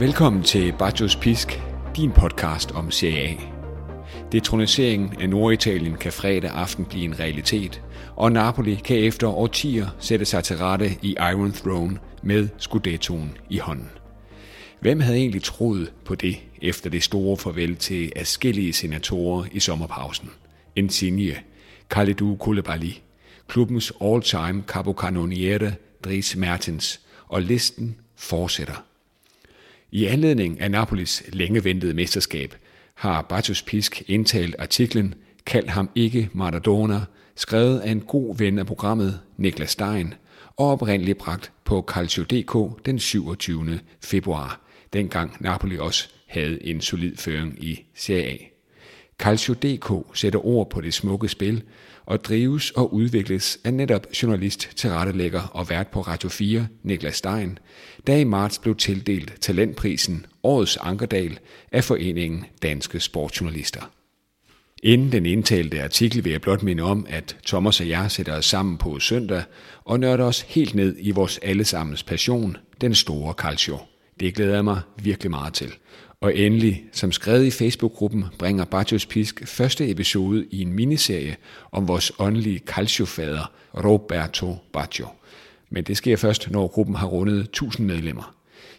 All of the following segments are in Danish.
Velkommen til Bajos Pisk, din podcast om Serie A. Detroniseringen af Norditalien kan fredag aften blive en realitet, og Napoli kan efter årtier sætte sig til rette i Iron Throne med Scudettoen i hånden. Hvem havde egentlig troet på det efter det store farvel til afskillige senatorer i sommerpausen? Insigne, Khalidou Koulibaly, klubbens all-time capocannoniere Dries Mertens, og listen fortsætter. I anledning af Napolis længe ventede mesterskab har Bartosz Pisk indtalt artiklen Kald ham ikke Maradona, skrevet af en god ven af programmet, Niklas Stein, og oprindeligt bragt på Calcio.dk den 27. februar, dengang Napoli også havde en solid føring i Serie A. Calcio.dk sætter ord på det smukke spil og drives og udvikles af netop journalist, tilrettelægger og vært på Radio 4, Niklas Stein, der i marts blev tildelt talentprisen Årets Ankerdal af Foreningen Danske Sportsjournalister. Inden den indtalte artikel vil jeg blot minde om, at Thomas og jeg sætter os sammen på søndag og nørder os helt ned i vores allesammens passion, den store calcio. Det glæder jeg mig virkelig meget til. Og endelig, som skrevet i Facebook-gruppen, bringer Bartos Pisk første episode i en miniserie om vores åndelige calciofader Roberto Baggio. Men det sker først, når gruppen har rundet 1000 medlemmer.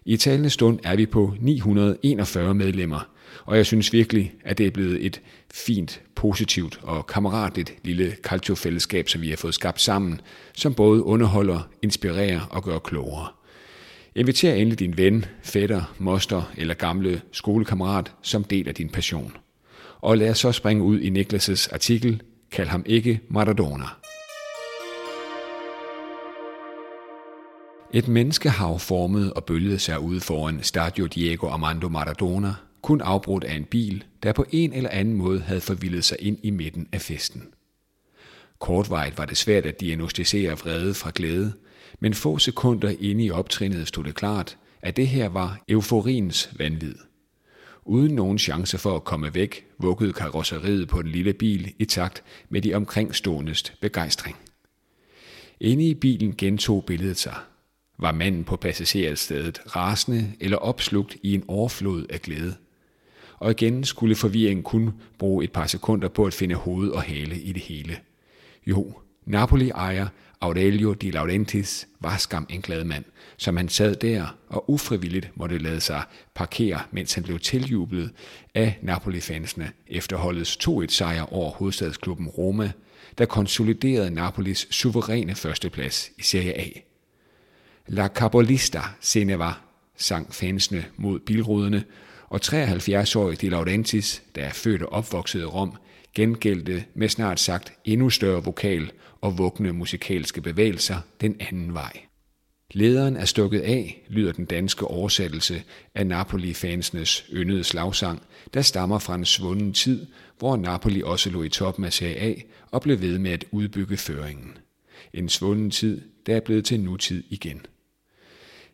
I talende stund er vi på 941 medlemmer, og jeg synes virkelig, at det er blevet et fint, positivt og kammeratligt lille calciofællesskab, som vi har fået skabt sammen, som både underholder, inspirerer og gør klogere. Inviter endelig din ven, fætter, moster eller gamle skolekammerat, som deler din passion. Og lad os så springe ud i Niklas' artikel, Kald ham ikke Maradona. Et menneskehav formede og bølgede sig ud foran Stadio Diego Armando Maradona, kun afbrudt af en bil, der på en eller anden måde havde forvildet sig ind i midten af festen. Kortvejt var det svært at diagnostisere vrede fra glæde, men få sekunder inde i optrinnet stod det klart, at det her var euforiens vanvid. Uden nogen chance for at komme væk, vuggede karosseriet på den lille bil i takt med de omkringståendes begejstring. Inde i bilen gentog billedet sig. Var manden på passagerstedet rasende eller opslugt i en overflod af glæde? Og igen skulle forvirringen kun bruge et par sekunder på at finde hoved og hale i det hele. Jo, Napoli ejer Aurelio de Laurentis var skam en glad mand, som han sad der og ufrivilligt måtte lade sig parkere, mens han blev tiljublet af Napoli-fansene efter holdets 2-1 sejr over hovedstadsklubben Roma, der konsoliderede Napolis suveræne førsteplads i Serie A. La Capolista se var, sang fansene mod bilruderne, og 73-årige De Laurentis, der er født og opvokset i Rom, gengældte med snart sagt endnu større vokal og vugne musikalske bevægelser den anden vej. Lederen er stukket af, lyder den danske oversættelse af Napoli-fansenes yndede slagsang, der stammer fra en svunden tid, hvor Napoli også lå i toppen af Serie A og blev ved med at udbygge føringen. En svunden tid, der er blevet til nutid igen.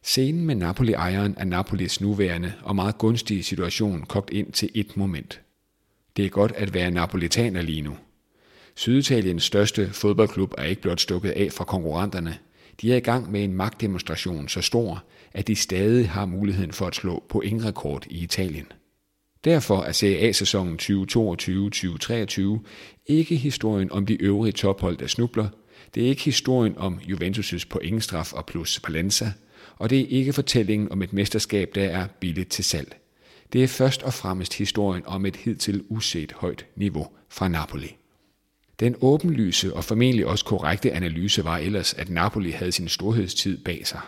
Scenen med Napoli-ejeren er Napolis nuværende og meget gunstige situation kogt ind til et moment – det er godt at være napolitaner lige nu. Syditaliens største fodboldklub er ikke blot stukket af fra konkurrenterne. De er i gang med en magtdemonstration så stor, at de stadig har muligheden for at slå på rekord i Italien. Derfor er Serie A-sæsonen 2022-2023 ikke historien om de øvrige tophold, der snubler. Det er ikke historien om Juventus' pointstraf og plus Valencia, og det er ikke fortællingen om et mesterskab, der er billigt til salg. Det er først og fremmest historien om et hidtil uset højt niveau fra Napoli. Den åbenlyse og formentlig også korrekte analyse var ellers, at Napoli havde sin storhedstid bag sig.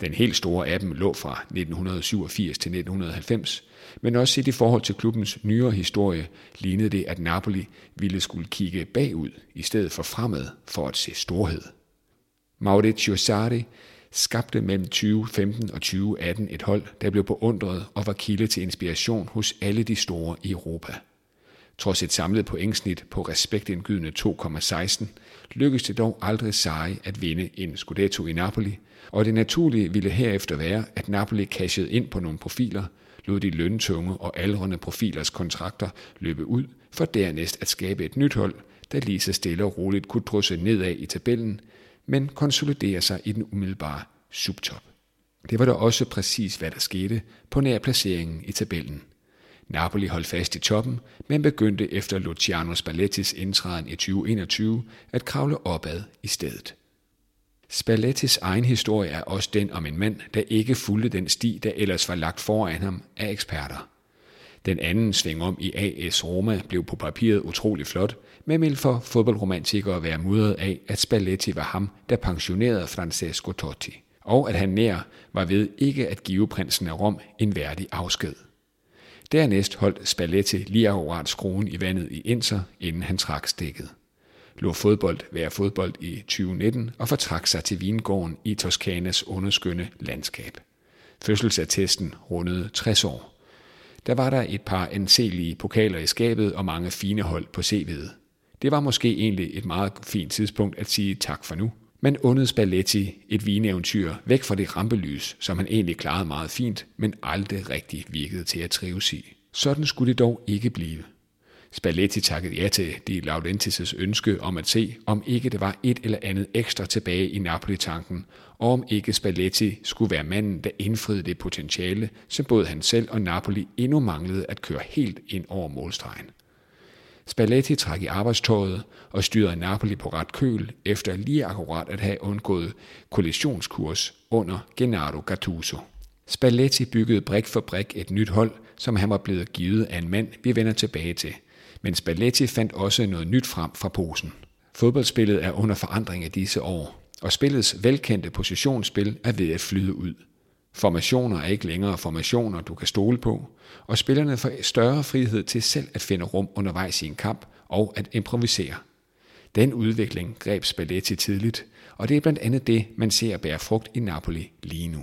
Den helt store af dem lå fra 1987 til 1990, men også set i forhold til klubbens nyere historie lignede det, at Napoli ville skulle kigge bagud i stedet for fremad for at se storhed. Maurizio Sarri skabte mellem 2015 og 2018 et hold, der blev beundret og var kilde til inspiration hos alle de store i Europa. Trods et samlet pointsnit på respektindgydende 2,16, lykkedes det dog aldrig Sarri at vinde en Scudetto i Napoli, og det naturlige ville herefter være, at Napoli cashede ind på nogle profiler, lod de løntunge og aldrende profilers kontrakter løbe ud, for dernæst at skabe et nyt hold, der lige så stille og roligt kunne drysse nedad i tabellen, men konsoliderer sig i den umiddelbare subtop. Det var da også præcis, hvad der skete på nær placeringen i tabellen. Napoli holdt fast i toppen, men begyndte efter Luciano Spallettis indtræden i 2021 at kravle opad i stedet. Spallettis egen historie er også den om en mand, der ikke fulgte den sti, der ellers var lagt foran ham af eksperter. Den anden sving om i AS Roma blev på papiret utrolig flot, men vil for fodboldromantikere være mudret af, at Spalletti var ham, der pensionerede Francesco Totti, og at han nær var ved ikke at give prinsen af Rom en værdig afsked. Dernæst holdt Spalletti lige akkurat skruen i vandet i Inter, inden han trak stikket. Lå fodbold være fodbold i 2019 og fortrak sig til vingården i Toskanas underskønne landskab. Fødselsattesten rundede 60 år. Der var der et par anselige pokaler i skabet og mange fine hold på CV'et. Det var måske egentlig et meget fint tidspunkt at sige tak for nu. Men undede Spalletti et vineeventyr væk fra det rampelys, som han egentlig klarede meget fint, men aldrig rigtig virkede til at trives i. Sådan skulle det dog ikke blive. Spalletti takkede ja til de Laurentiis' ønske om at se, om ikke det var et eller andet ekstra tilbage i Napoli-tanken, og om ikke Spalletti skulle være manden, der indfriede det potentiale, som både han selv og Napoli endnu manglede at køre helt ind over målstregen. Spalletti trak i arbejdstøjet og styrede Napoli på ret køl efter lige akkurat at have undgået kollisionskurs under Gennaro Gattuso. Spalletti byggede brik for brik et nyt hold, som han var blevet givet af en mand, vi vender tilbage til. Men Spalletti fandt også noget nyt frem fra posen. Fodboldspillet er under forandring af disse år, og spillets velkendte positionsspil er ved at flyde ud. Formationer er ikke længere formationer, du kan stole på, og spillerne får større frihed til selv at finde rum undervejs i en kamp og at improvisere. Den udvikling greb Spalletti tidligt, og det er blandt andet det, man ser bære frugt i Napoli lige nu.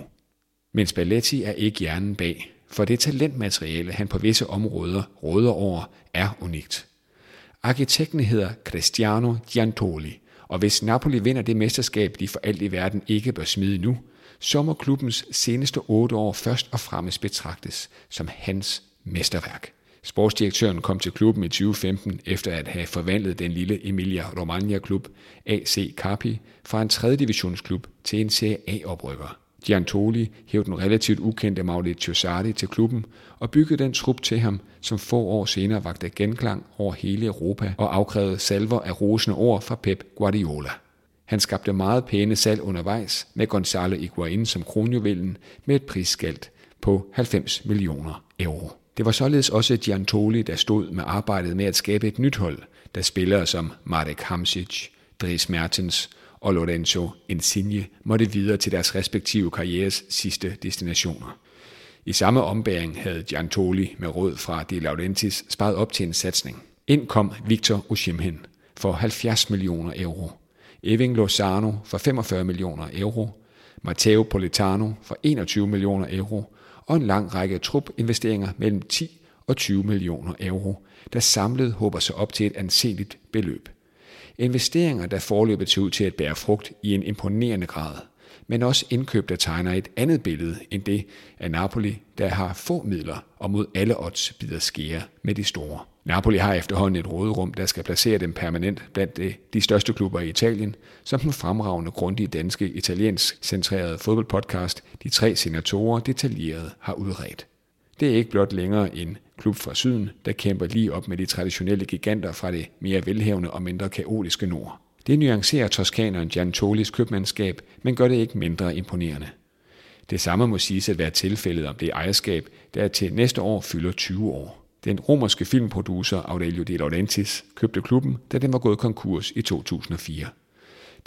Men Spalletti er ikke hjernen bag, for det talentmateriale, han på visse områder råder over, er unikt. Arkitekten hedder Cristiano Giantoli, og hvis Napoli vinder det mesterskab, de for alt i verden ikke bør smide nu, så må klubbens seneste otte år først og fremmest betragtes som hans mesterværk. Sportsdirektøren kom til klubben i 2015 efter at have forvandlet den lille Emilia Romagna klub AC Carpi fra en 3. divisionsklub til en Serie A-oprykker. Giantoli hævde den relativt ukendte Maurizio Sarri til klubben og byggede den trup til ham, som få år senere vagte genklang over hele Europa og afkrævede salver af rosende ord fra Pep Guardiola. Han skabte meget pæne salg undervejs med Gonzalo Higuain som kronjuvelen med et prisskalt på 90 millioner euro. Det var således også Giantoli, der stod med arbejdet med at skabe et nyt hold, der spillere som Marek Hamsic, Dries Mertens og Lorenzo Insigne måtte videre til deres respektive karrieres sidste destinationer. I samme ombæring havde Giantoli med råd fra De Laurentiis sparet op til en satsning. Ind kom Victor Osimhen for 70 millioner euro. Eving Lozano for 45 millioner euro. Matteo Politano for 21 millioner euro. Og en lang række trupinvesteringer mellem 10 og 20 millioner euro, der samlet håber sig op til et anseligt beløb. Investeringer, der forløbet til ud til at bære frugt i en imponerende grad, men også indkøb, der tegner et andet billede end det af Napoli, der har få midler og mod alle odds bider skære med de store. Napoli har efterhånden et råderum, der skal placere dem permanent blandt de største klubber i Italien, som den fremragende grundige danske italiensk centrerede fodboldpodcast De Tre Senatorer detaljeret har udredt. Det er ikke blot længere en klub fra syden, der kæmper lige op med de traditionelle giganter fra det mere velhævende og mindre kaotiske nord. Det nuancerer toskaneren Gian Tolis købmandskab, men gør det ikke mindre imponerende. Det samme må siges at være tilfældet om det ejerskab, der til næste år fylder 20 år. Den romerske filmproducer Aurelio De Laurentiis købte klubben, da den var gået konkurs i 2004.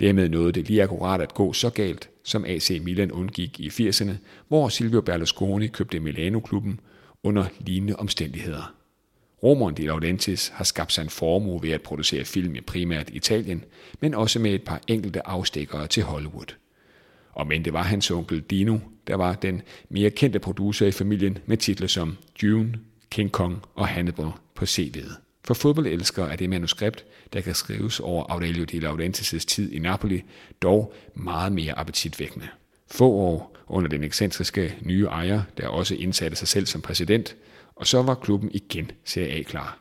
Dermed nåede det lige akkurat at gå så galt, som AC Milan undgik i 80'erne, hvor Silvio Berlusconi købte Milano-klubben under lignende omstændigheder. Romeren De Laurentiis har skabt sig en formue ved at producere film i primært Italien, men også med et par enkelte afstikkere til Hollywood. Og men det var hans onkel Dino, der var den mere kendte producer i familien med titler som Dune, King Kong og Hannibal på CV'et. For fodboldelskere er det manuskript, der kan skrives over Aurelio de Laurentiis' tid i Napoli, dog meget mere appetitvækkende. Få år under den ekscentriske nye ejer, der også indsatte sig selv som præsident, og så var klubben igen Serie A klar.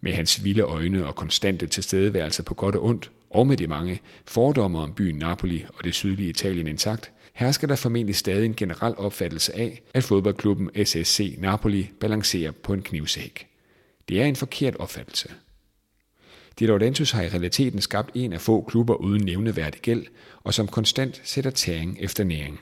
Med hans vilde øjne og konstante tilstedeværelse på godt og ondt, og med de mange fordomme om byen Napoli og det sydlige Italien intakt, hersker der formentlig stadig en generel opfattelse af, at fodboldklubben SSC Napoli balancerer på en knivsæk. Det er en forkert opfattelse. De Laurentius har i realiteten skabt en af få klubber uden nævneværdig gæld, og som konstant sætter tæring efter næring.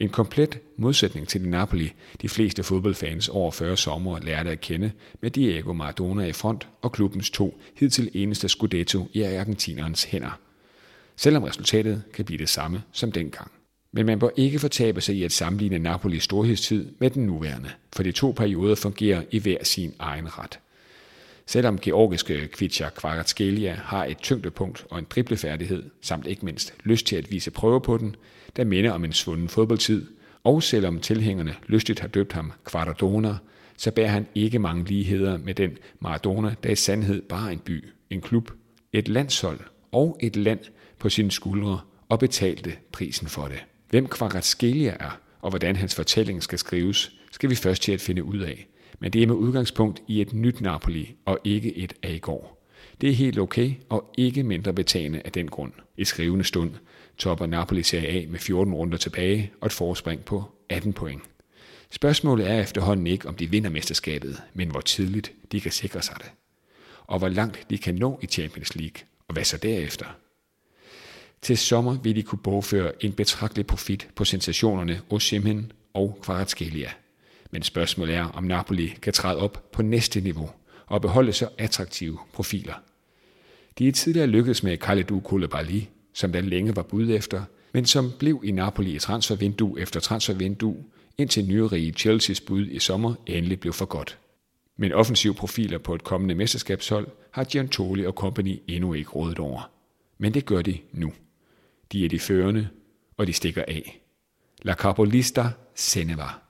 En komplet modsætning til de Napoli, de fleste fodboldfans over 40 sommer lærte at kende, med Diego Maradona i front og klubbens to hidtil eneste Scudetto i argentinerens hænder. Selvom resultatet kan blive det samme som dengang. Men man bør ikke fortabe sig i at sammenligne Napolis storhedstid med den nuværende, for de to perioder fungerer i hver sin egen ret. Selvom georgiske Kvitja Kvaratskhelia har et tyngdepunkt og en driblefærdighed, samt ikke mindst lyst til at vise prøver på den, der minder om en svunden fodboldtid, og selvom tilhængerne lystigt har døbt ham Kvaradona, så bærer han ikke mange ligheder med den Maradona, der i sandhed bare en by, en klub, et landshold og et land på sine skuldre og betalte prisen for det. Hvem Kvaratskhelia er, og hvordan hans fortælling skal skrives, skal vi først til at finde ud af – men det er med udgangspunkt i et nyt Napoli og ikke et af i går. Det er helt okay og ikke mindre betagende af den grund. I skrivende stund topper Napoli Serie A med 14 runder tilbage og et forspring på 18 point. Spørgsmålet er efterhånden ikke, om de vinder mesterskabet, men hvor tidligt de kan sikre sig det. Og hvor langt de kan nå i Champions League, og hvad så derefter? Til sommer vil de kunne bogføre en betragtelig profit på sensationerne Osimhen og Kvaratskhelia – men spørgsmålet er, om Napoli kan træde op på næste niveau og beholde så attraktive profiler. De er tidligere lykkedes med Kalidou Koulibaly, som der længe var bud efter, men som blev i Napoli i transfervindue efter transfervindue, indtil nyrige Chelseas bud i sommer endelig blev for godt. Men offensive profiler på et kommende mesterskabshold har Giantoli og company endnu ikke rådet over. Men det gør de nu. De er de førende, og de stikker af. La Capolista Seneva.